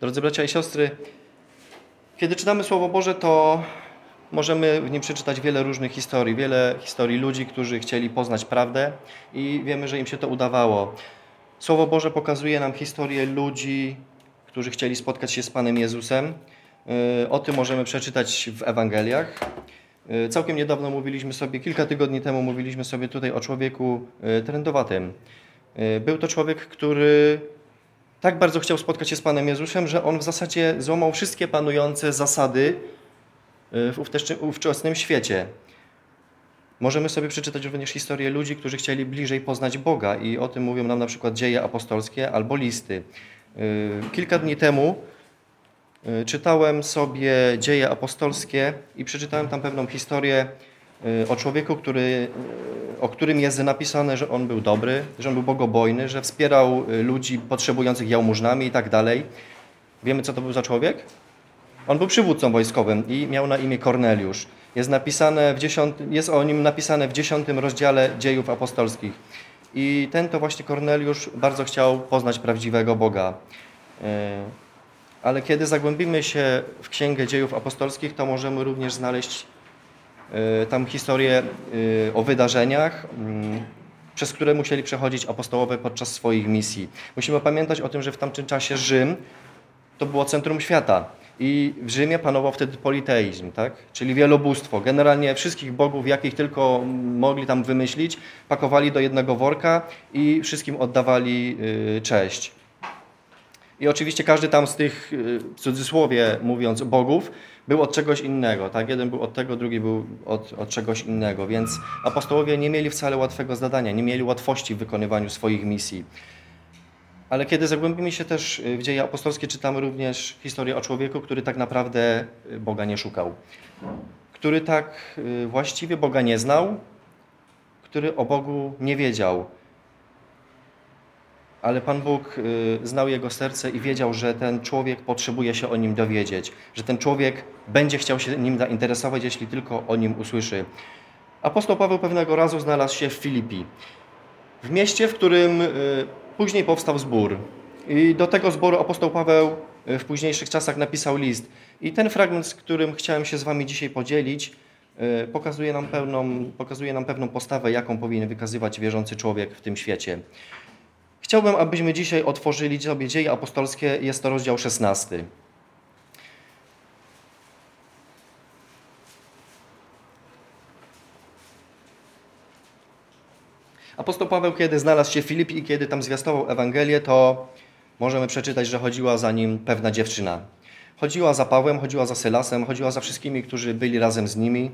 Drodzy bracia i siostry, kiedy czytamy Słowo Boże, to możemy w nim przeczytać wiele różnych historii, wiele historii ludzi, którzy chcieli poznać prawdę i wiemy, że im się to udawało. Słowo Boże pokazuje nam historię ludzi, którzy chcieli spotkać się z Panem Jezusem. Y, o tym możemy przeczytać w Ewangeliach. Y, całkiem niedawno mówiliśmy sobie, kilka tygodni temu mówiliśmy sobie tutaj o człowieku y, trendowatym. Był to człowiek, który tak bardzo chciał spotkać się z Panem Jezusem, że on w zasadzie złamał wszystkie panujące zasady w ówczesnym świecie. Możemy sobie przeczytać również historię ludzi, którzy chcieli bliżej poznać Boga i o tym mówią nam na przykład dzieje apostolskie albo listy. Kilka dni temu Y, czytałem sobie dzieje apostolskie i przeczytałem tam pewną historię o człowieku, który, y, o którym jest napisane, że on był dobry, że on był bogobojny, że wspierał ludzi potrzebujących jałmużnami i tak dalej. Wiemy, co to był za człowiek? On był przywódcą wojskowym i miał na imię Korneliusz. Jest, napisane w dziesiąty, jest o nim napisane w dziesiątym rozdziale dziejów apostolskich. I ten to właśnie Korneliusz bardzo chciał poznać prawdziwego Boga ale kiedy zagłębimy się w Księgę Dziejów Apostolskich, to możemy również znaleźć tam historię e, o wydarzeniach, mm, przez które musieli przechodzić apostołowie podczas swoich misji. Musimy pamiętać o tym, że w tamtym czasie Rzym to było centrum świata i w Rzymie panował wtedy politeizm, tak? czyli wielobóstwo. Generalnie wszystkich bogów, jakich tylko mogli tam wymyślić, pakowali do jednego worka i wszystkim oddawali e, cześć. I oczywiście każdy tam z tych, y, w cudzysłowie mówiąc, bogów, był od czegoś innego. Tak? Jeden był od tego, drugi był od, od czegoś innego. Więc apostołowie nie mieli wcale łatwego zadania, nie mieli łatwości w wykonywaniu swoich misji. Ale kiedy zagłębimy się też w dzieje apostolskie, czytamy również historię o człowieku, który tak naprawdę Boga nie szukał. Który tak y, właściwie Boga nie znał, który o Bogu nie wiedział ale Pan Bóg y, znał jego serce i wiedział, że ten człowiek potrzebuje się o nim dowiedzieć, że ten człowiek będzie chciał się nim zainteresować, jeśli tylko o nim usłyszy. Apostoł Paweł pewnego razu znalazł się w Filipi, w mieście, w którym y, później powstał zbór. I do tego zboru apostoł Paweł y, w późniejszych czasach napisał list. I ten fragment, z którym chciałem się z wami dzisiaj podzielić, pokazuje nam, pełną, pokazuje nam pewną postawę, jaką powinien wykazywać wierzący człowiek w tym świecie. Chciałbym, abyśmy dzisiaj otworzyli sobie dzieje apostolskie, jest to rozdział 16. Apostoł Paweł, kiedy znalazł się w Filipi i kiedy tam zwiastował Ewangelię, to możemy przeczytać, że chodziła za nim pewna dziewczyna. Chodziła za Pawłem, chodziła za Sylasem, chodziła za wszystkimi, którzy byli razem z nimi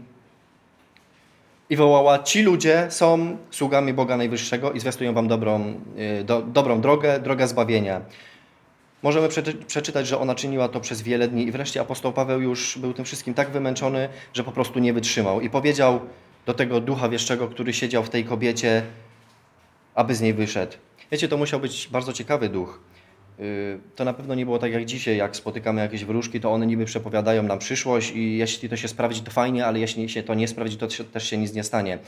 i wołała: Ci ludzie są sługami Boga Najwyższego i zwiastują wam dobrą, y, do, dobrą drogę, drogę zbawienia. Możemy przeczytać, że ona czyniła to przez wiele dni i wreszcie apostoł Paweł już był tym wszystkim tak wymęczony, że po prostu nie wytrzymał i powiedział do tego ducha wieszczego, który siedział w tej kobiecie, aby z niej wyszedł. Wiecie, to musiał być bardzo ciekawy duch. Y, to na pewno nie było tak jak dzisiaj, jak spotykamy jakieś wróżki, to one niby przepowiadają nam przyszłość i jeśli to się sprawdzi, to fajnie, ale jeśli się to nie sprawdzi, to też się nic nie stanie.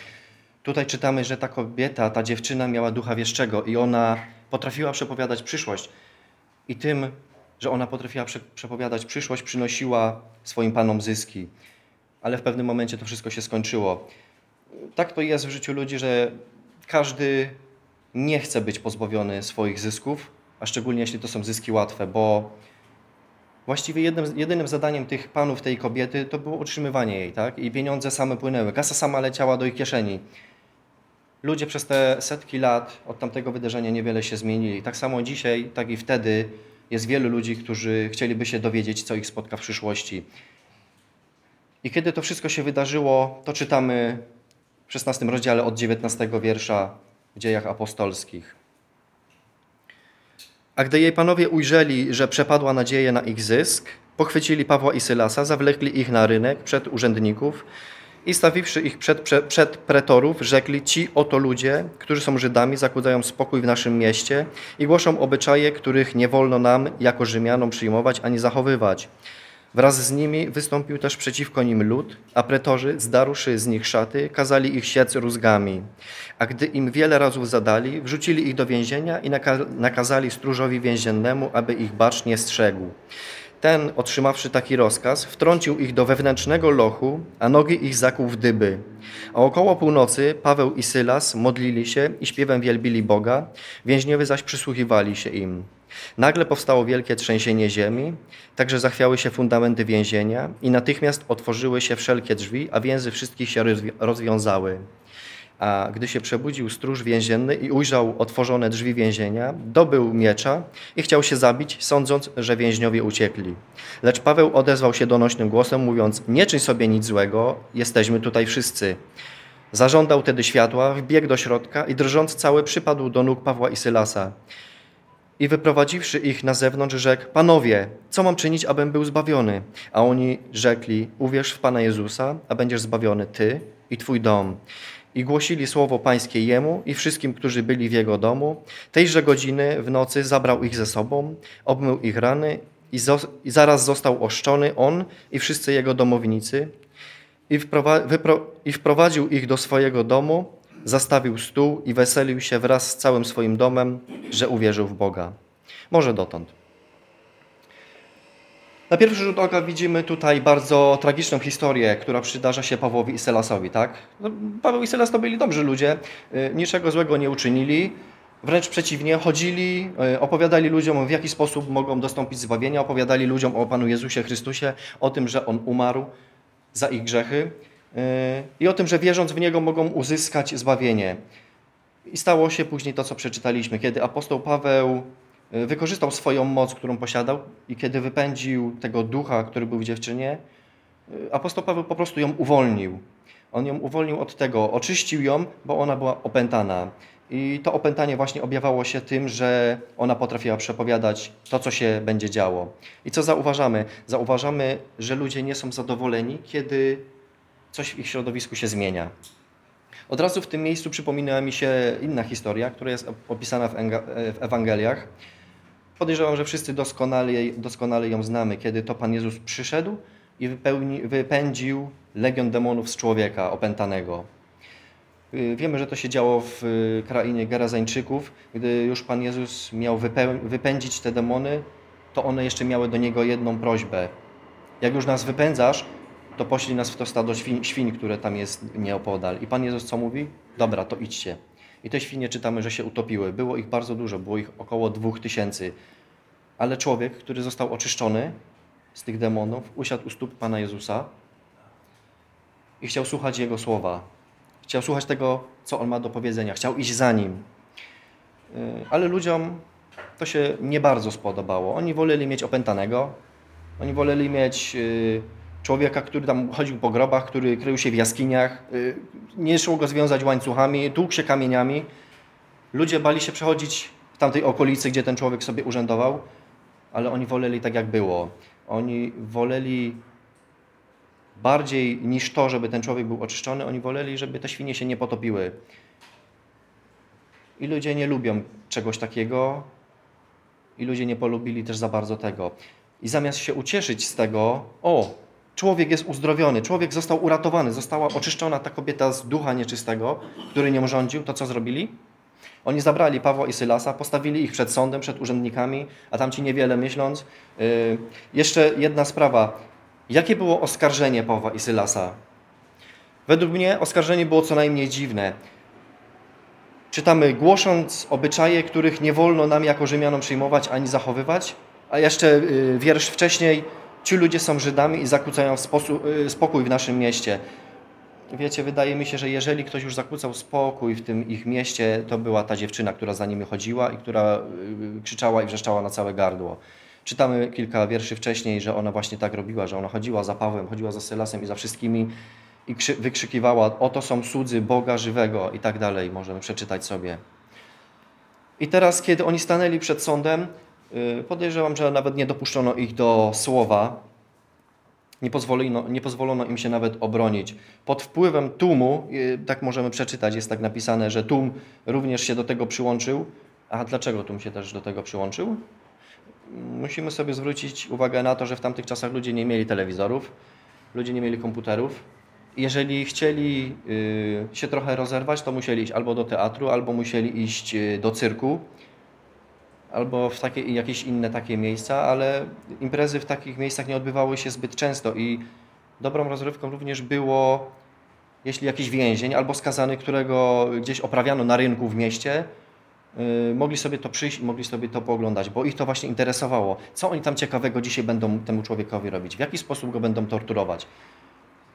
Tutaj czytamy, że ta kobieta, ta dziewczyna miała ducha wieszczego i ona potrafiła przepowiadać przyszłość. I tym, że ona potrafiła przepowiadać przyszłość, przynosiła swoim panom zyski. Ale w pewnym momencie to wszystko się skończyło. Tak to jest w życiu ludzi, że każdy nie chce być pozbawiony swoich zysków, a szczególnie jeśli to są zyski łatwe, bo właściwie jednym, jedynym zadaniem tych panów, tej kobiety, to było utrzymywanie jej, tak? I pieniądze same płynęły, kasa sama leciała do ich kieszeni. Ludzie przez te setki lat od tamtego wydarzenia niewiele się zmienili. Tak samo dzisiaj, tak i wtedy jest wielu ludzi, którzy chcieliby się dowiedzieć, co ich spotka w przyszłości. I kiedy to wszystko się wydarzyło, to czytamy w 16 rozdziale od 19 wiersza w dziejach apostolskich. A gdy jej panowie ujrzeli, że przepadła nadzieja na ich zysk, pochwycili Pawła i Sylasa, zawlekli ich na rynek przed urzędników i stawiwszy ich przed, przed, przed pretorów, rzekli: Ci oto ludzie, którzy są Żydami, zakładają spokój w naszym mieście i głoszą obyczaje, których nie wolno nam, jako Rzymianom, przyjmować ani zachowywać. Wraz z nimi wystąpił też przeciwko nim lud, a pretorzy, zdarłszy z nich szaty, kazali ich siec rózgami. A gdy im wiele razów zadali, wrzucili ich do więzienia i nakazali stróżowi więziennemu, aby ich bacznie strzegł. Ten, otrzymawszy taki rozkaz, wtrącił ich do wewnętrznego lochu, a nogi ich zakuł w dyby. A około północy Paweł i Sylas modlili się i śpiewem wielbili Boga, więźniowie zaś przysłuchiwali się im. Nagle powstało wielkie trzęsienie ziemi, także zachwiały się fundamenty więzienia i natychmiast otworzyły się wszelkie drzwi, a więzy wszystkich się rozwiązały. A gdy się przebudził stróż więzienny i ujrzał otworzone drzwi więzienia, dobył miecza i chciał się zabić, sądząc, że więźniowie uciekli. Lecz Paweł odezwał się donośnym głosem, mówiąc: Nie czyń sobie nic złego, jesteśmy tutaj wszyscy. Zażądał tedy światła, wbiegł do środka i drżąc cały przypadł do nóg Pawła i Sylasa. I wyprowadziwszy ich na zewnątrz, rzekł: Panowie, co mam czynić, abym był zbawiony? A oni rzekli: Uwierz w Pana Jezusa, a będziesz zbawiony ty i twój dom i głosili słowo Pańskie jemu i wszystkim, którzy byli w jego domu. Tejże godziny w nocy zabrał ich ze sobą, obmył ich rany i, i zaraz został oszczony on i wszyscy jego domownicy i, i wprowadził ich do swojego domu, zastawił stół i weselił się wraz z całym swoim domem, że uwierzył w Boga. Może dotąd. Na pierwszy rzut oka widzimy tutaj bardzo tragiczną historię, która przydarza się Pawłowi i Selasowi. Tak? No, Paweł i Selas to byli dobrzy ludzie, y, niczego złego nie uczynili, wręcz przeciwnie, chodzili, y, opowiadali ludziom, w jaki sposób mogą dostąpić zbawienia, opowiadali ludziom o Panu Jezusie Chrystusie, o tym, że On umarł za ich grzechy i o tym, że wierząc w Niego mogą uzyskać zbawienie. I stało się później to, co przeczytaliśmy, kiedy apostoł Paweł E, wykorzystał swoją moc, którą posiadał i kiedy wypędził tego ducha, który był w dziewczynie, e, apostoł Paweł po prostu ją uwolnił. On ją uwolnił od tego, oczyścił ją, bo ona była opętana. I to opętanie właśnie objawiało się tym, że ona potrafiła przepowiadać to, co się będzie działo. I co zauważamy? Zauważamy, że ludzie nie są zadowoleni, kiedy coś w ich środowisku się zmienia. Od razu w tym miejscu przypomina mi się inna historia, która jest opisana w Ewangeliach. Podejrzewam, że wszyscy doskonale, doskonale ją znamy, kiedy to Pan Jezus przyszedł i wypełni, wypędził legion demonów z człowieka opętanego. Y, wiemy, że to się działo w y, krainie Gerazańczyków. Gdy już Pan Jezus miał wypędzić te demony, to one jeszcze miały do Niego jedną prośbę. Jak już nas wypędzasz, to poślij nas w to stado świń, świń, które tam jest nieopodal. I Pan Jezus co mówi? Dobra, to idźcie. I te świnie czytamy, że się utopiły. Było ich bardzo dużo, było ich około dwóch tysięcy. Ale człowiek, który został oczyszczony z tych demonów, usiadł u stóp Pana Jezusa i chciał słuchać Jego słowa. Chciał słuchać tego, co On ma do powiedzenia. Chciał iść za Nim. Y, ale ludziom to się nie bardzo spodobało. Oni woleli mieć opętanego, oni woleli mieć y, człowieka, który tam chodził po grobach, który krył się w jaskiniach. Y, nie szło go związać łańcuchami, tłukł się kamieniami. Ludzie bali się przechodzić w tamtej okolicy, gdzie ten człowiek sobie urzędował, ale oni woleli tak, jak było. Oni woleli bardziej niż to, żeby ten człowiek był oczyszczony, oni woleli, żeby te świnie się nie potopiły. I ludzie nie lubią czegoś takiego, i ludzie nie polubili też za bardzo tego. I zamiast się ucieszyć z tego, o, Człowiek jest uzdrowiony, człowiek został uratowany, została oczyszczona ta kobieta z ducha nieczystego, który nią rządził. To co zrobili? Oni zabrali Pawła i Sylasa, postawili ich przed sądem, przed urzędnikami, a tamci niewiele myśląc. Yy, jeszcze jedna sprawa. Jakie było oskarżenie Pawła i Sylasa? Według mnie oskarżenie było co najmniej dziwne. Czytamy, głosząc obyczaje, których nie wolno nam jako Rzymianom przyjmować ani zachowywać, a jeszcze yy, wiersz wcześniej, ci ludzie są Żydami i zakłócają y, spokój w naszym mieście. Wiecie, wydaje mi się, że jeżeli ktoś już zakłócał spokój w tym ich mieście, to była ta dziewczyna, która za nimi chodziła i która y, krzyczała i wrzeszczała na całe gardło. Czytamy kilka wierszy wcześniej, że ona właśnie tak robiła, że ona chodziła za Pawłem, chodziła za Sylasem i za wszystkimi i wykrzykiwała, oto są cudzy Boga żywego i tak dalej. Możemy przeczytać sobie. I teraz, kiedy oni stanęli przed sądem, Y, podejrzewam, że nawet nie dopuszczono ich do słowa. Nie pozwolono, nie pozwolono im się nawet obronić. Pod wpływem tłumu, y, tak możemy przeczytać, jest tak napisane, że tłum również się do tego przyłączył. A dlaczego tłum się też do tego przyłączył? musimy sobie zwrócić uwagę na to, że w tamtych czasach ludzie nie mieli telewizorów, ludzie nie mieli komputerów. Jeżeli chcieli y, się trochę rozerwać, to musieli iść albo do teatru, albo musieli iść y, do cyrku, albo w takie, jakieś inne takie miejsca, ale imprezy w takich miejscach nie odbywały się zbyt często i dobrą rozrywką również było, jeśli jakiś więzień albo skazany, którego gdzieś oprawiano na rynku w mieście, yy, mogli sobie to przyjść i mogli sobie to pooglądać, bo ich to właśnie interesowało. Co oni tam ciekawego dzisiaj będą temu człowiekowi robić? W jaki sposób go będą torturować?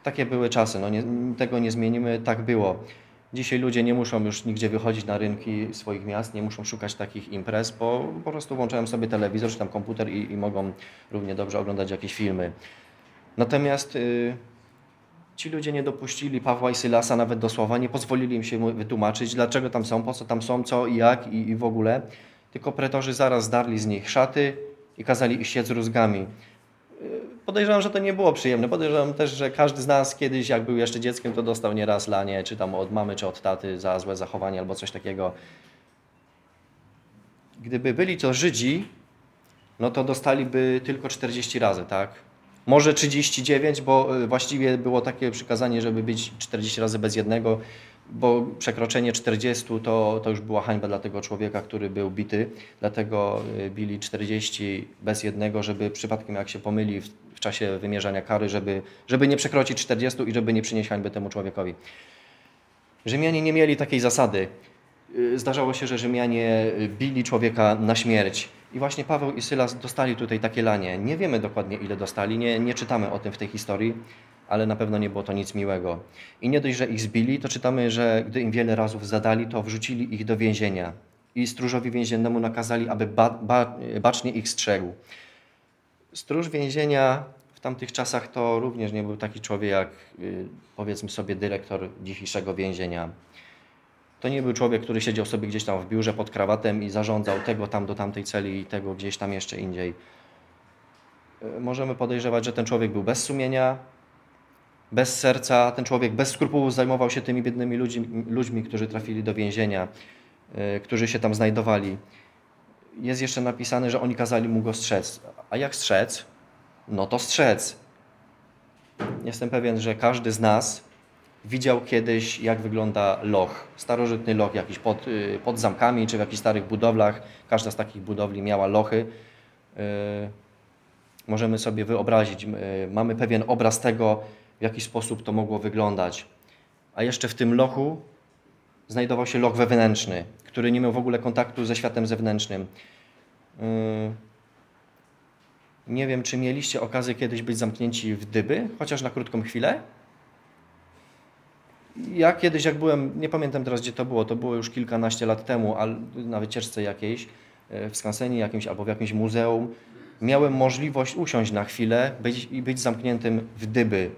Takie były czasy, no nie, tego nie zmienimy, tak było. Dzisiaj ludzie nie muszą już nigdzie wychodzić na rynki swoich miast, nie muszą szukać takich imprez, bo po prostu włączają sobie telewizor czy tam komputer i, i mogą równie dobrze oglądać jakieś filmy. Natomiast y, ci ludzie nie dopuścili Pawła i Sylasa nawet do słowa, nie pozwolili im się wytłumaczyć, dlaczego tam są, po co tam są, co i jak i, i w ogóle. Tylko pretorzy zaraz zdarli z nich szaty i kazali ich siec rózgami. Podejrzewam, że to nie było przyjemne. Podejrzewam też, że każdy z nas kiedyś, jak był jeszcze dzieckiem, to dostał nieraz lanie, czy tam od mamy, czy od taty za złe zachowanie albo coś takiego. Gdyby byli to Żydzi, no to dostaliby tylko 40 razy, tak? Może 39, bo y, właściwie było takie przykazanie, żeby być 40 razy bez jednego, bo przekroczenie 40 to, to już była hańba dla tego człowieka, który był bity. Dlatego y, bili 40 bez jednego, żeby przypadkiem jak się pomyli w czasie wymierzania kary, żeby, żeby nie przekroczyć 40 i żeby nie przynieść hańby temu człowiekowi. Rzymianie nie mieli takiej zasady. Y, zdarzało się, że Rzymianie bili człowieka na śmierć. I właśnie Paweł i Sylas dostali tutaj takie lanie. Nie wiemy dokładnie, ile dostali, nie, nie czytamy o tym w tej historii, ale na pewno nie było to nic miłego. I nie dość, że ich zbili, to czytamy, że gdy im wiele razów zadali, to wrzucili ich do więzienia. I stróżowi więziennemu nakazali, aby ba, ba, bacznie ich strzegł. Stróż więzienia w tamtych czasach to również nie był taki człowiek jak y, powiedzmy sobie dyrektor dzisiejszego więzienia. To nie był człowiek, który siedział sobie gdzieś tam w biurze pod krawatem i zarządzał tego tam do tamtej celi i tego gdzieś tam jeszcze indziej. Y, możemy podejrzewać, że ten człowiek był bez sumienia, bez serca, ten człowiek bez skrupułów zajmował się tymi biednymi ludźmi, ludźmi którzy trafili do więzienia, yy, którzy się tam znajdowali. Jest jeszcze napisane, że oni kazali mu go strzec. A jak strzec? No to strzec. Jestem pewien, że każdy z nas widział kiedyś, jak wygląda loch. Starożytny loch jakiś pod, yy, pod zamkami czy w jakichś starych budowlach. Każda z takich budowli miała lochy. Yy, możemy sobie wyobrazić, mamy pewien obraz tego, w jaki sposób to mogło wyglądać. A jeszcze w tym lochu znajdował się loch wewnętrzny, który nie miał w ogóle kontaktu ze światem zewnętrznym. Nie wiem, czy mieliście okazję kiedyś być zamknięci w dyby, chociaż na krótką chwilę. Ja kiedyś, jak byłem, nie pamiętam teraz, gdzie to było, to było już kilkanaście lat temu, ale na wycieczce jakiejś, yy, w skansenie jakimś albo w jakimś muzeum, miałem możliwość usiąść na chwilę być, i być zamkniętym w dyby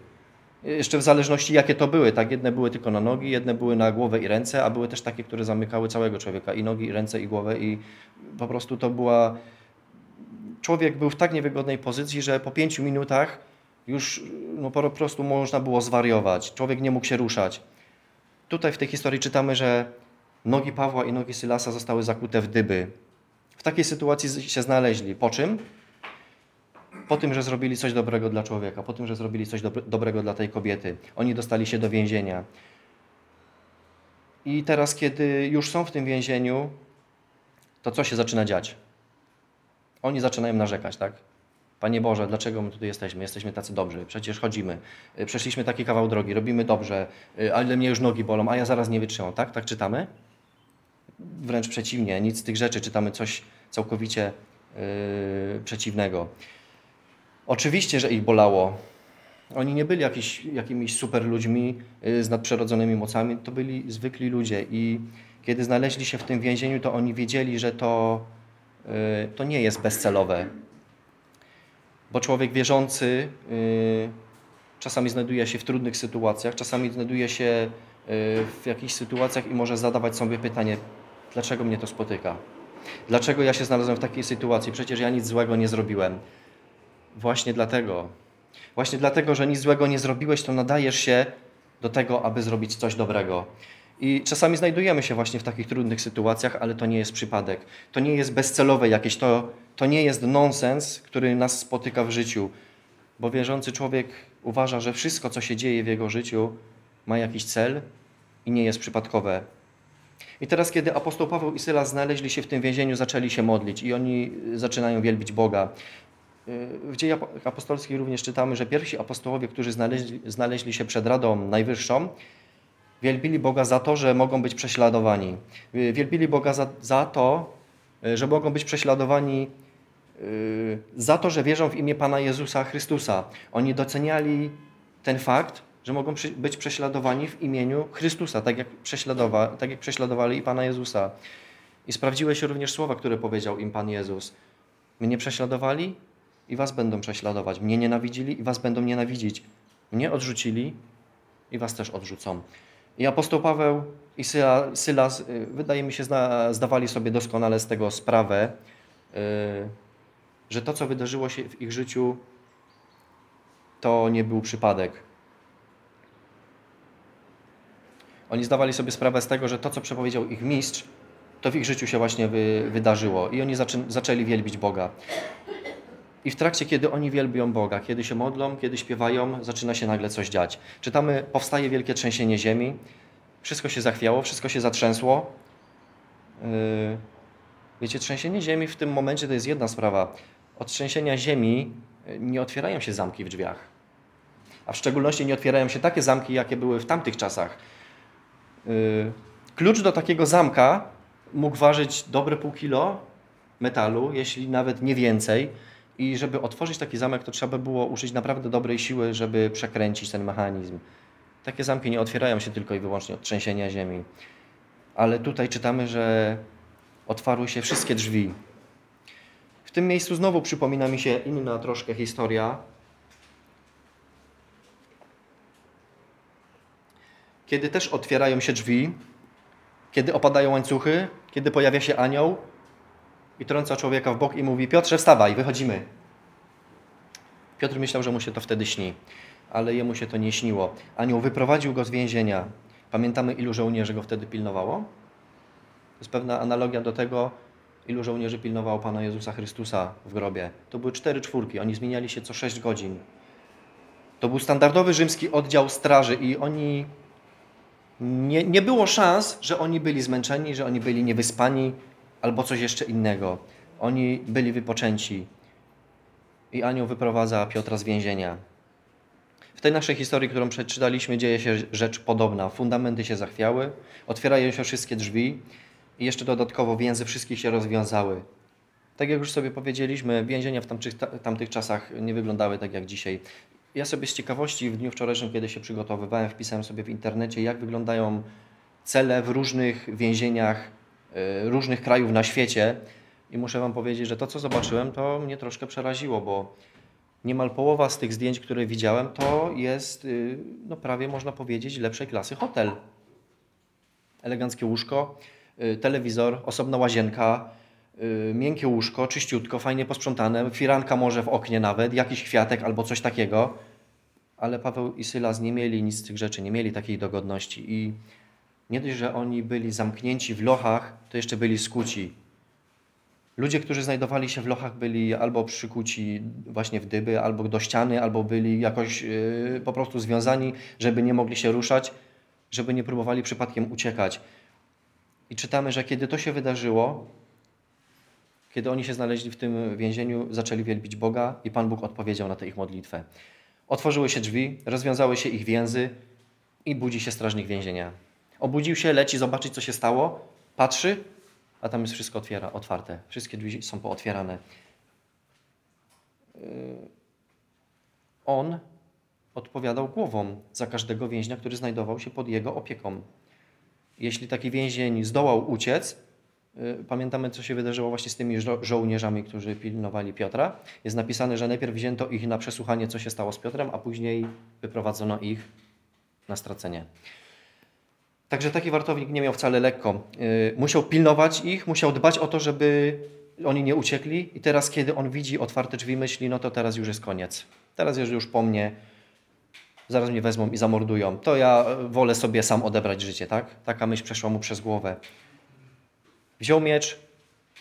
jeszcze w zależności jakie to były, tak? Jedne były tylko na nogi, jedne były na głowę i ręce, a były też takie, które zamykały całego człowieka, i nogi, i ręce, i głowę i po prostu to była... Człowiek był w tak niewygodnej pozycji, że po pięciu minutach już no, po prostu można było zwariować. Człowiek nie mógł się ruszać. Tutaj w tej historii czytamy, że nogi Pawła i nogi Sylasa zostały zakute w dyby. W takiej sytuacji się znaleźli. Po czym? po tym, że zrobili coś dobrego dla człowieka, po tym, że zrobili coś dobrego dla tej kobiety. Oni dostali się do więzienia. I teraz, kiedy już są w tym więzieniu, to co się zaczyna dziać? Oni zaczynają narzekać, tak? Panie Boże, dlaczego my tutaj jesteśmy? Jesteśmy tacy dobrzy, przecież chodzimy, y, przeszliśmy taki kawał drogi, robimy dobrze, y, ale mnie już nogi bolą, a ja zaraz nie wytrzymam, tak? Tak czytamy? Wręcz przeciwnie, nic z tych rzeczy, czytamy coś całkowicie yy, przeciwnego. Oczywiście, że ich bolało. Oni nie byli jakiś, jakimiś super ludźmi y, z nadprzyrodzonymi mocami, to byli zwykli ludzie i kiedy znaleźli się w tym więzieniu, to oni wiedzieli, że to, to nie jest bezcelowe. Bo człowiek wierzący y, czasami znajduje się w trudnych sytuacjach, czasami znajduje się w jakichś sytuacjach i może zadawać sobie pytanie, dlaczego mnie to spotyka? Dlaczego ja się znalazłem w takiej sytuacji? Przecież ja nic złego nie zrobiłem. Właśnie dlatego, właśnie dlatego, że nic złego nie zrobiłeś, to nadajesz się do tego, aby zrobić coś dobrego. I czasami znajdujemy się właśnie w takich trudnych sytuacjach, ale to nie jest przypadek. To nie jest bezcelowe jakieś, to, to nie jest nonsens, który nas spotyka w życiu. Bo wierzący człowiek uważa, że wszystko, co się dzieje w jego życiu, ma jakiś cel i nie jest przypadkowe. I teraz, kiedy apostoł Paweł i Syla znaleźli się w tym więzieniu, zaczęli się modlić i oni zaczynają wielbić Boga. W dziejach apostolskich również czytamy, że pierwsi apostołowie, którzy znaleźli, znaleźli się przed Radą Najwyższą, wielbili Boga za to, że mogą być prześladowani. Wielbili Boga za, za to, że mogą być prześladowani yy, za to, że wierzą w imię Pana Jezusa Chrystusa. Oni doceniali ten fakt, że mogą być prześladowani w imieniu Chrystusa, tak jak, prześladowa, tak jak prześladowali i Pana Jezusa. I sprawdziły się również słowa, które powiedział im Pan Jezus. Mnie prześladowali i was będą prześladować. Mnie nienawidzili i was będą nienawidzić. Mnie odrzucili i was też odrzucą. I apostoł Paweł i Sylas, y, wydaje mi się, zdawali sobie doskonale z tego sprawę, y, że to, co wydarzyło się w ich życiu, to nie był przypadek. Oni zdawali sobie sprawę z tego, że to, co przepowiedział ich mistrz, to w ich życiu się właśnie wy, wydarzyło. I oni zaczę, zaczęli wielbić Boga. I w trakcie, kiedy oni wielbią Boga, kiedy się modlą, kiedy śpiewają, zaczyna się nagle coś dziać. Czytamy, powstaje wielkie trzęsienie ziemi, wszystko się zachwiało, wszystko się zatrzęsło. Yy, wiecie, trzęsienie ziemi w tym momencie to jest jedna sprawa. Od trzęsienia ziemi yy, nie otwierają się zamki w drzwiach. A w szczególności nie otwierają się takie zamki, jakie były w tamtych czasach. Yy, klucz do takiego zamka mógł ważyć dobre pół kilo metalu, jeśli nawet nie więcej i żeby otworzyć taki zamek, to trzeba było użyć naprawdę dobrej siły, żeby przekręcić ten mechanizm. Takie zamki nie otwierają się tylko i wyłącznie od trzęsienia ziemi. Ale tutaj czytamy, że otwarły się wszystkie drzwi. W tym miejscu znowu przypomina mi się inna troszkę historia. Kiedy też otwierają się drzwi, kiedy opadają łańcuchy, kiedy pojawia się anioł, i trąca człowieka w bok i mówi: Piotrze, wstawaj, wychodzimy. Piotr myślał, że mu się to wtedy śni, ale jemu się to nie śniło. Anioł wyprowadził go z więzienia. Pamiętamy, ilu żołnierzy go wtedy pilnowało? To jest pewna analogia do tego, ilu żołnierzy pilnowało Pana Jezusa Chrystusa w grobie. To były cztery czwórki, oni zmieniali się co sześć godzin. To był standardowy rzymski oddział straży i oni... Nie, nie było szans, że oni byli zmęczeni, że oni byli niewyspani, albo coś jeszcze innego. Oni byli wypoczęci. I anioł wyprowadza Piotra z więzienia. W tej naszej historii, którą przeczytaliśmy, dzieje się rzecz podobna. Fundamenty się zachwiały, otwierają się wszystkie drzwi i jeszcze dodatkowo więzy wszystkich się rozwiązały. Tak jak już sobie powiedzieliśmy, więzienia w tamtych, tamtych czasach nie wyglądały tak jak dzisiaj. Ja sobie z ciekawości w dniu wczorajszym, kiedy się przygotowywałem, wpisałem sobie w internecie, jak wyglądają cele w różnych więzieniach różnych krajów na świecie i muszę Wam powiedzieć, że to, co zobaczyłem, to mnie troszkę przeraziło, bo niemal połowa z tych zdjęć, które widziałem, to jest, y, no prawie można powiedzieć, lepszej klasy hotel. Eleganckie łóżko, y, telewizor, osobna łazienka, miękkie łóżko, czyściutko, fajnie posprzątane, firanka może w oknie nawet, jakiś kwiatek albo coś takiego. Ale Paweł i Sylas nie mieli nic z tych rzeczy, nie mieli takiej dogodności i nie dość, że oni byli zamknięci w lochach, to jeszcze byli skuci. Ludzie, którzy znajdowali się w lochach, byli albo przykuci właśnie w dyby, albo do ściany, albo byli jakoś yy, po prostu związani, żeby nie mogli się ruszać, żeby nie próbowali przypadkiem uciekać. I czytamy, że kiedy to się wydarzyło, kiedy oni się znaleźli w tym więzieniu, zaczęli wielbić Boga i Pan Bóg odpowiedział na tę ich modlitwę. Otworzyły się drzwi, rozwiązały się ich więzy i budzi się strażnik więzienia. Obudził się, leci zobaczyć, co się stało, patrzy, a tam jest wszystko otwiera, otwarte. Wszystkie drzwi są pootwierane. Yy, on odpowiadał głową za każdego więźnia, który znajdował się pod jego opieką. Jeśli taki więzień zdołał uciec, yy, pamiętamy, co się wydarzyło właśnie z tymi żo żołnierzami, którzy pilnowali Piotra. Jest napisane, że najpierw wzięto ich na przesłuchanie, co się stało z Piotrem, a później wyprowadzono ich na stracenie. Także taki wartownik nie miał wcale lekko. Y, musiał pilnować ich, musiał dbać o to, żeby oni nie uciekli i teraz, kiedy on widzi otwarte drzwi, myśli, no to teraz już jest koniec. Teraz jest już po mnie. zaraz mnie wezmą i zamordują. To ja wolę sobie sam odebrać życie, tak? Taka myśl przeszła mu przez głowę. Wziął miecz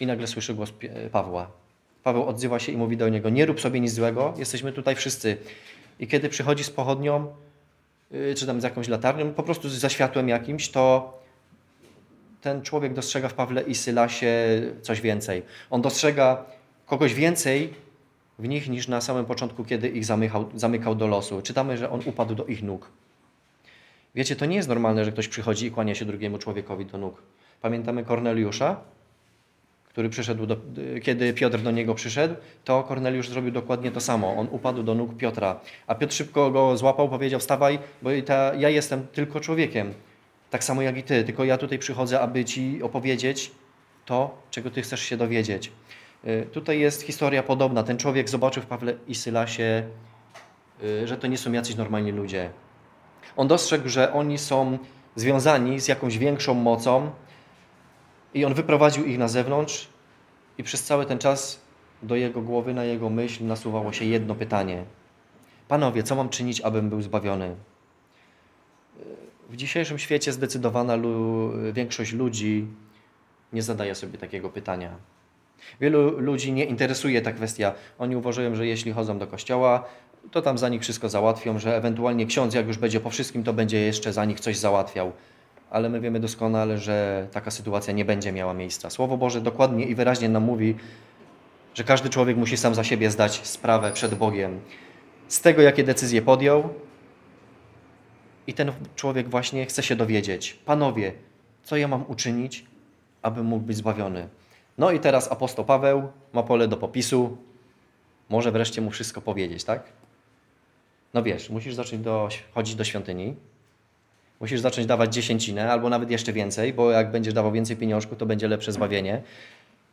i nagle słyszy głos Pawła. Paweł odzywa się i mówi do niego: Nie rób sobie nic złego, jesteśmy tutaj wszyscy. I kiedy przychodzi z pochodnią, czy tam z jakąś latarnią, po prostu za światłem jakimś, to ten człowiek dostrzega w Pawle i Sylasie coś więcej. On dostrzega kogoś więcej w nich niż na samym początku, kiedy ich zamykał, zamykał do losu. Czytamy, że on upadł do ich nóg. Wiecie, to nie jest normalne, że ktoś przychodzi i kłania się drugiemu człowiekowi do nóg. Pamiętamy Korneliusza, który przyszedł, do, kiedy Piotr do niego przyszedł, to Korneliusz zrobił dokładnie to samo. On upadł do nóg Piotra, a Piotr szybko go złapał, powiedział: Wstawaj, bo ta, ja jestem tylko człowiekiem, tak samo jak i ty, tylko ja tutaj przychodzę, aby ci opowiedzieć to, czego ty chcesz się dowiedzieć. Y, tutaj jest historia podobna. Ten człowiek zobaczył w Pawle i Sylasie, y, że to nie są jacyś normalni ludzie. On dostrzegł, że oni są związani z jakąś większą mocą, i on wyprowadził ich na zewnątrz i przez cały ten czas do jego głowy, na jego myśl nasuwało się jedno pytanie. Panowie, co mam czynić, abym był zbawiony? W dzisiejszym świecie zdecydowana lu większość ludzi nie zadaje sobie takiego pytania. Wielu ludzi nie interesuje ta kwestia. Oni uważają, że jeśli chodzą do kościoła, to tam za nich wszystko załatwią, że ewentualnie ksiądz, jak już będzie po wszystkim, to będzie jeszcze za nich coś załatwiał ale my wiemy doskonale, że taka sytuacja nie będzie miała miejsca. Słowo Boże dokładnie i wyraźnie nam mówi, że każdy człowiek musi sam za siebie zdać sprawę przed Bogiem z tego, jakie decyzje podjął. I ten człowiek właśnie chce się dowiedzieć: Panowie, co ja mam uczynić, aby mógł być zbawiony? No i teraz apostoł Paweł ma pole do popisu. Może wreszcie mu wszystko powiedzieć, tak? No wiesz, musisz zacząć do, chodzić do świątyni, Musisz zacząć dawać dziesięcinę albo nawet jeszcze więcej, bo jak będziesz dawał więcej pieniążków, to będzie lepsze zbawienie.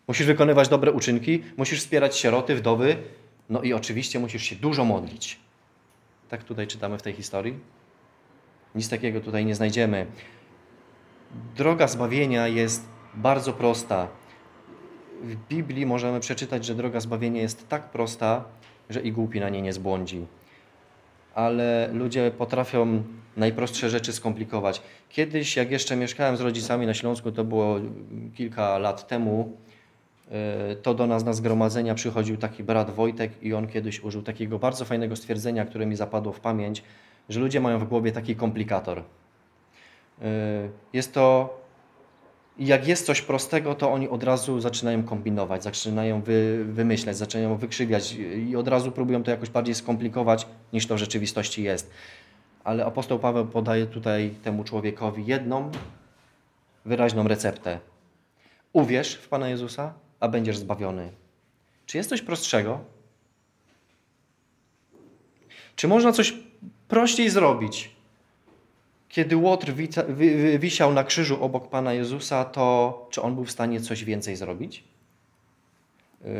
Musisz wykonywać dobre uczynki, musisz wspierać sieroty, wdowy, no i oczywiście musisz się dużo modlić. Tak tutaj czytamy w tej historii. Nic takiego tutaj nie znajdziemy. Droga zbawienia jest bardzo prosta. W Biblii możemy przeczytać, że droga zbawienia jest tak prosta, że i głupi na niej nie zbłądzi ale ludzie potrafią najprostsze rzeczy skomplikować. Kiedyś, jak jeszcze mieszkałem z rodzicami na Śląsku, to było kilka lat temu, e, to do nas na zgromadzenia przychodził taki brat Wojtek i on kiedyś użył takiego bardzo fajnego stwierdzenia, które mi zapadło w pamięć, że ludzie mają w głowie taki komplikator. E, jest to i jak jest coś prostego, to oni od razu zaczynają kombinować, zaczynają wy, wymyślać, zaczynają wykrzywiać i od razu próbują to jakoś bardziej skomplikować, niż to w rzeczywistości jest. Ale apostoł Paweł podaje tutaj temu człowiekowi jedną wyraźną receptę. Uwierz w Pana Jezusa, a będziesz zbawiony. Czy jest coś prostszego? Czy można coś prościej zrobić? Kiedy Łotr wisiał na krzyżu obok Pana Jezusa, to czy on był w stanie coś więcej zrobić? Yy,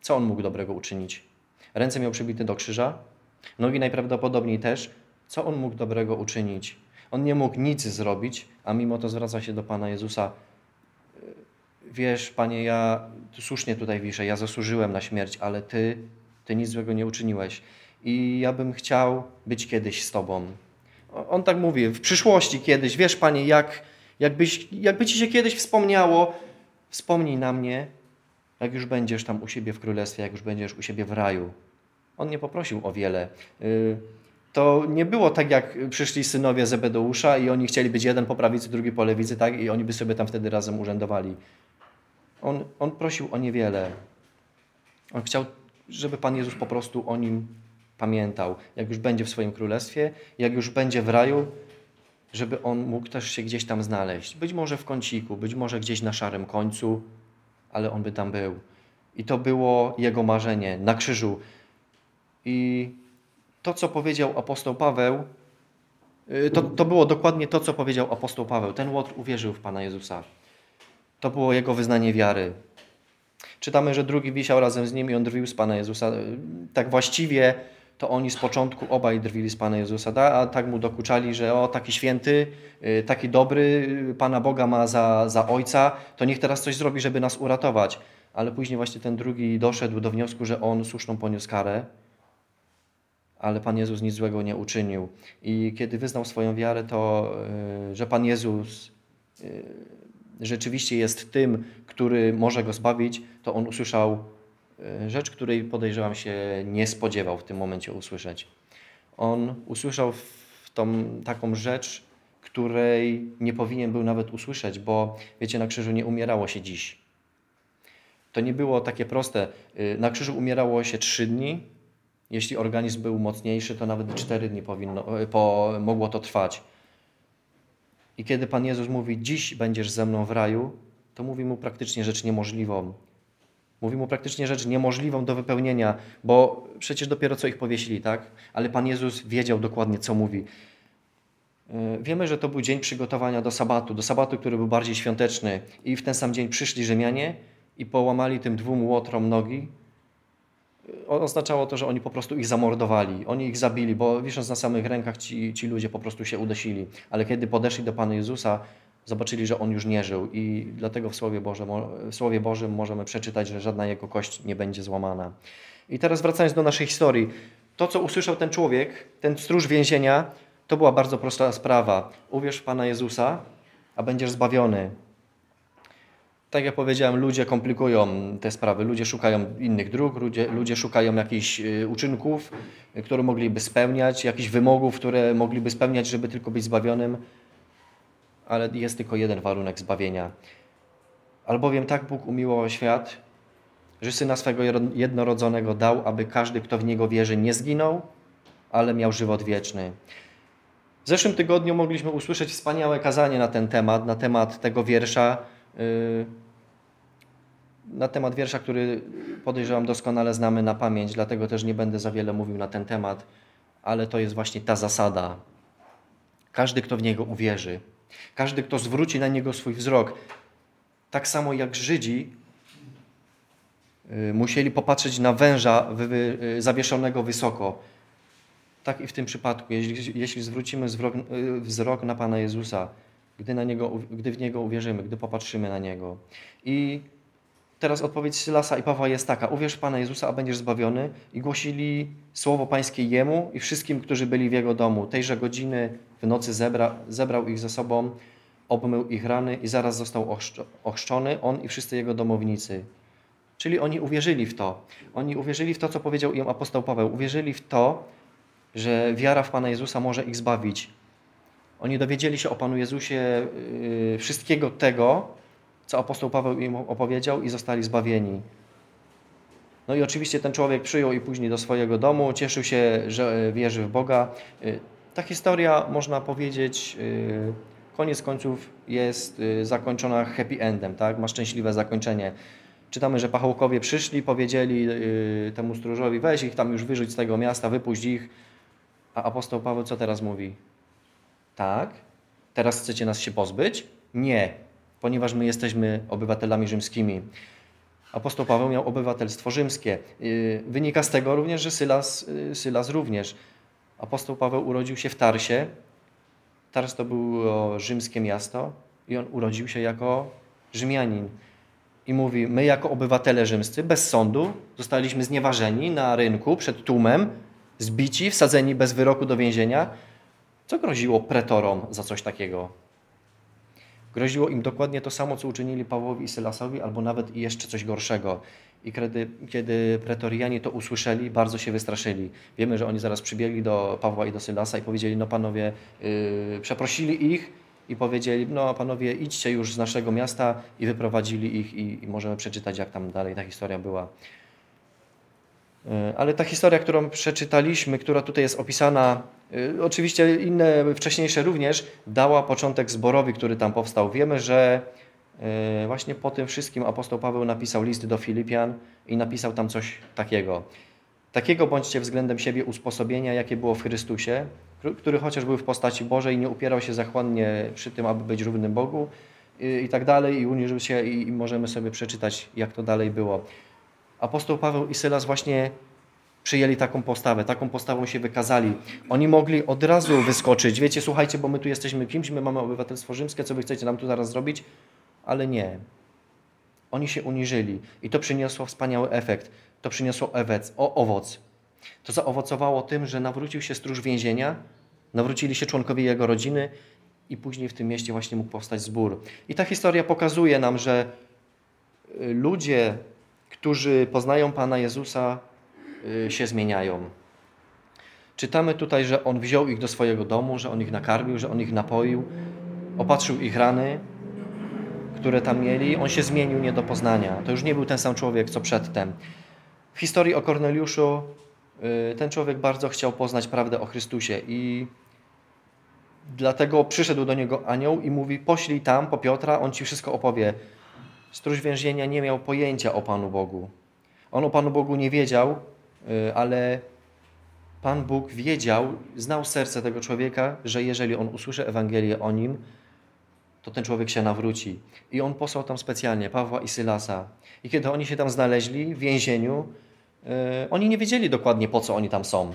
co on mógł dobrego uczynić? Ręce miał przybite do krzyża, nogi najprawdopodobniej też. Co on mógł dobrego uczynić? On nie mógł nic zrobić, a mimo to zwraca się do Pana Jezusa. Yy, wiesz, Panie, ja słusznie tutaj wiszę, ja zasłużyłem na śmierć, ale Ty, Ty nic złego nie uczyniłeś. I ja bym chciał być kiedyś z Tobą. On tak mówi, w przyszłości kiedyś, wiesz Panie, jak, jakbyś, jakby Ci się kiedyś wspomniało, wspomnij na mnie, jak już będziesz tam u siebie w królestwie, jak już będziesz u siebie w raju. On nie poprosił o wiele. Y, to nie było tak, jak przyszli synowie Zebedeusza i oni chcieli być jeden po prawicy, drugi po lewicy, tak? I oni by sobie tam wtedy razem urzędowali. On, on prosił o niewiele. On chciał, żeby Pan Jezus po prostu o nim pamiętał, jak już będzie w swoim królestwie, jak już będzie w raju, żeby on mógł też się gdzieś tam znaleźć. Być może w kąciku, być może gdzieś na szarym końcu, ale on by tam był. I to było jego marzenie na krzyżu. I to, co powiedział apostoł Paweł, y, to, to było dokładnie to, co powiedział apostoł Paweł. Ten Łotr uwierzył w Pana Jezusa. To było jego wyznanie wiary. Czytamy, że drugi wisiał razem z nim i on drwił z Pana Jezusa. Tak właściwie to oni z początku obaj drwili z Pana Jezusa, a tak mu dokuczali, że o, taki święty, y, taki dobry, y, Pana Boga ma za, za Ojca, to niech teraz coś zrobi, żeby nas uratować. Ale później właśnie ten drugi doszedł do wniosku, że on słuszną poniósł karę, ale Pan Jezus nic złego nie uczynił. I kiedy wyznał swoją wiarę, to y, że Pan Jezus rzeczywiście jest tym, który może go zbawić, to on usłyszał rzecz, której podejrzewam się nie spodziewał w tym momencie usłyszeć. On usłyszał tą taką rzecz, której nie powinien był nawet usłyszeć, bo wiecie, na krzyżu nie umierało się dziś. To nie było takie proste. Na krzyżu umierało się trzy dni, jeśli organizm był mocniejszy, to nawet cztery dni powinno, e, po, mogło to trwać. I kiedy Pan Jezus mówi, dziś będziesz ze mną w raju, to mówi mu praktycznie rzecz niemożliwą. Mówi mu praktycznie rzecz niemożliwą do wypełnienia, bo przecież dopiero co ich powiesili, tak? Ale Pan Jezus wiedział dokładnie, co mówi. E, wiemy, że to był dzień przygotowania do sabatu, do sabatu, który był bardziej świąteczny. I w ten sam dzień przyszli Rzymianie i połamali tym dwóm łotrom nogi, oznaczało to, że oni po prostu ich zamordowali, oni ich zabili, bo wisząc na samych rękach ci, ci ludzie po prostu się udosili. Ale kiedy podeszli do Pana Jezusa, zobaczyli, że On już nie żył i dlatego w Słowie, Bożym, w Słowie Bożym możemy przeczytać, że żadna Jego kość nie będzie złamana. I teraz wracając do naszej historii. To, co usłyszał ten człowiek, ten stróż więzienia, to była bardzo prosta sprawa. Uwierz w Pana Jezusa, a będziesz zbawiony tak jak powiedziałem, ludzie komplikują te sprawy. Ludzie szukają innych dróg, ludzie, ludzie szukają jakichś y, uczynków, które mogliby spełniać, jakichś wymogów, które mogliby spełniać, żeby tylko być zbawionym. Ale jest tylko jeden warunek zbawienia. Albowiem tak Bóg umiłował świat, że Syna swego jednorodzonego dał, aby każdy, kto w Niego wierzy, nie zginął, ale miał żywot wieczny. W zeszłym tygodniu mogliśmy usłyszeć wspaniałe kazanie na ten temat, na temat tego wiersza, Y, na temat wiersza, który podejrzewam doskonale znamy na pamięć, dlatego też nie będę za wiele mówił na ten temat, ale to jest właśnie ta zasada. Każdy, kto w Niego uwierzy, każdy, kto zwróci na Niego swój wzrok, tak samo jak Żydzi y, musieli popatrzeć na węża y, zawieszonego wysoko, tak i w tym przypadku, jeśli, jeśli zwrócimy wzrok, wzrok na Pana Jezusa, gdy, na niego, gdy w Niego uwierzymy, gdy popatrzymy na Niego. I teraz odpowiedź Sylasa i Pawła jest taka: Uwierz Pana Jezusa, a będziesz zbawiony. I głosili słowo Pańskie Jemu i wszystkim, którzy byli w Jego domu. Tejże godziny w nocy zebra, zebrał ich ze sobą, obmył ich rany i zaraz został ochrzczony, on i wszyscy jego domownicy. Czyli oni uwierzyli w to. Oni uwierzyli w to, co powiedział im apostoł Paweł. Uwierzyli w to, że wiara w Pana Jezusa może ich zbawić. Oni dowiedzieli się o Panu Jezusie y, wszystkiego tego, co apostoł Paweł im opowiedział i zostali zbawieni. No i oczywiście ten człowiek przyjął i później do swojego domu, cieszył się, że wierzy w Boga. Y, ta historia, można powiedzieć, y, koniec końców jest zakończona happy endem, tak? ma szczęśliwe zakończenie. Czytamy, że pachołkowie przyszli, powiedzieli temu stróżowi, weź ich tam już wyrzuć z tego miasta, wypuść ich. A apostoł Paweł co teraz mówi? Tak. Teraz chcecie nas się pozbyć? Nie, ponieważ my jesteśmy obywatelami rzymskimi. Apostoł Paweł miał obywatelstwo rzymskie. Y, wynika z tego również, że Sylas, y, Sylas również. Apostoł Paweł urodził się w Tarsie. Tars to było rzymskie miasto i on urodził się jako Rzymianin. I mówi, my jako obywatele rzymscy, bez sądu, zostaliśmy znieważeni na rynku przed tłumem, zbici, wsadzeni bez wyroku do więzienia, co groziło pretorom za coś takiego? Groziło im dokładnie to samo, co uczynili Pawłowi i Sylasowi, albo nawet i jeszcze coś gorszego. I kiedy, kiedy pretorianie to usłyszeli, bardzo się wystraszyli. Wiemy, że oni zaraz przybiegli do Pawła i do Sylasa i powiedzieli, no panowie, yy, przeprosili ich i powiedzieli, no panowie, idźcie już z naszego miasta i wyprowadzili ich i, i możemy przeczytać, jak tam dalej ta historia była. E, ale ta historia, którą przeczytaliśmy, która tutaj jest opisana, e, oczywiście inne wcześniejsze również, dała początek zborowi, który tam powstał. Wiemy, że e, właśnie po tym wszystkim apostoł Paweł napisał list do Filipian i napisał tam coś takiego. Takiego bądźcie względem siebie usposobienia, jakie było w Chrystusie, który chociaż był w postaci Bożej, nie upierał się zachłannie przy tym, aby być równym Bogu i, i tak dalej, i uniżył się i, i możemy sobie przeczytać, jak to dalej było apostoł Paweł i Sylas właśnie przyjęli taką postawę, taką postawą się wykazali. Oni mogli od razu wyskoczyć, wiecie, słuchajcie, bo my tu jesteśmy kimś, my mamy obywatelstwo rzymskie, co wy chcecie nam tu zaraz zrobić? Ale nie. Oni się uniżyli i to przyniosło wspaniały efekt. To przyniosło ewec, o, owoc. To zaowocowało tym, że nawrócił się stróż więzienia, nawrócili się członkowie jego rodziny i później w tym mieście właśnie mógł powstać zbór. I ta historia pokazuje nam, że y, ludzie, którzy poznają Pana Jezusa, y, się zmieniają. Czytamy tutaj, że On wziął ich do swojego domu, że On ich nakarmił, że On ich napoił, opatrzył ich rany, które tam mieli. On się zmienił nie do poznania. To już nie był ten sam człowiek, co przedtem. W historii o Korneliuszu y, ten człowiek bardzo chciał poznać prawdę o Chrystusie i dlatego przyszedł do niego anioł i mówi: Poślij tam po Piotra, on ci wszystko opowie. Stróż więzienia nie miał pojęcia o Panu Bogu. On o Panu Bogu nie wiedział, y, ale Pan Bóg wiedział, znał serce tego człowieka, że jeżeli on usłyszy Ewangelię o nim, to ten człowiek się nawróci. I on posłał tam specjalnie Pawła i Sylasa. I kiedy oni się tam znaleźli w więzieniu, yy, oni nie wiedzieli dokładnie po co oni tam są.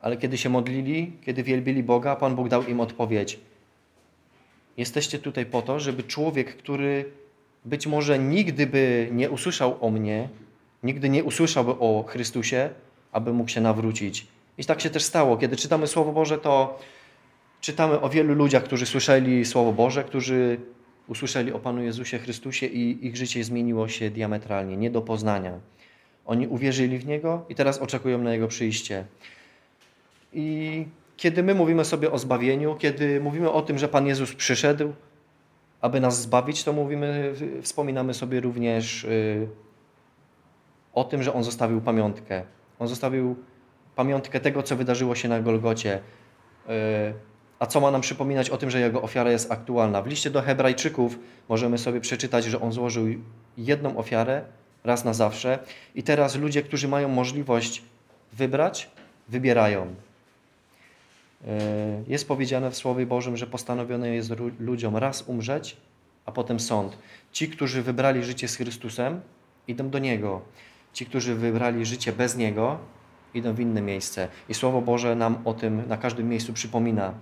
Ale kiedy się modlili, kiedy wielbili Boga, Pan Bóg dał im odpowiedź. Jesteście tutaj po to, żeby człowiek, który być może nigdy by nie usłyszał o mnie, nigdy nie usłyszałby o Chrystusie, aby mógł się nawrócić. I tak się też stało. Kiedy czytamy Słowo Boże, to czytamy o wielu ludziach, którzy słyszeli Słowo Boże, którzy usłyszeli o Panu Jezusie Chrystusie i ich życie zmieniło się diametralnie, nie do poznania. Oni uwierzyli w Niego i teraz oczekują na Jego przyjście. I kiedy my mówimy sobie o zbawieniu, kiedy mówimy o tym, że Pan Jezus przyszedł, aby nas zbawić, to mówimy, wspominamy sobie również y, o tym, że On zostawił pamiątkę. On zostawił pamiątkę tego, co wydarzyło się na Golgocie. E, a co ma nam przypominać o tym, że jego ofiara jest aktualna? W liście do Hebrajczyków możemy sobie przeczytać, że on złożył jedną ofiarę raz na zawsze i teraz ludzie, którzy mają możliwość wybrać, wybierają. E, jest powiedziane w Słowie Bożym, że postanowione jest ludziom raz umrzeć, a potem sąd. Ci, którzy wybrali życie z Chrystusem, idą do Niego. Ci, którzy wybrali życie bez Niego, idą w inne miejsce. I Słowo Boże nam o tym na każdym miejscu przypomina.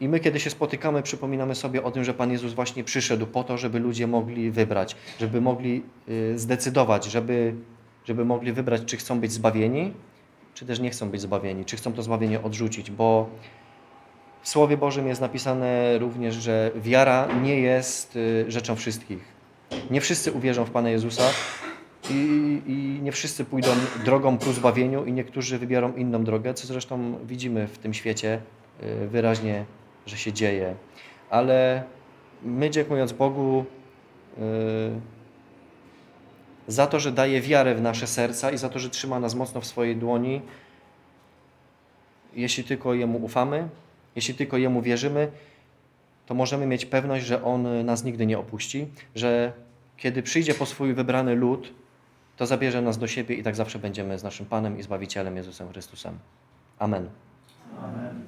I my, kiedy się spotykamy, przypominamy sobie o tym, że Pan Jezus właśnie przyszedł po to, żeby ludzie mogli wybrać, żeby mogli y, zdecydować, żeby, żeby mogli wybrać, czy chcą być zbawieni, czy też nie chcą być zbawieni, czy chcą to zbawienie odrzucić, bo w Słowie Bożym jest napisane również, że wiara nie jest y, rzeczą wszystkich. Nie wszyscy uwierzą w Pana Jezusa, i, I, nie wszyscy pójdą drogą ku zbawieniu i niektórzy wybiorą inną drogę, co zresztą widzimy w tym świecie y, wyraźnie, że się dzieje. Ale my dziękując Bogu y, za to, że daje wiarę w nasze serca i za to, że trzyma nas mocno w swojej dłoni, jeśli tylko Jemu ufamy, jeśli tylko Jemu wierzymy, to możemy mieć pewność, że On nas nigdy nie opuści, że kiedy przyjdzie po swój wybrany lud, to zabierze nas do siebie i tak zawsze będziemy z naszym Panem i Zbawicielem Jezusem Chrystusem. Amen. Amen.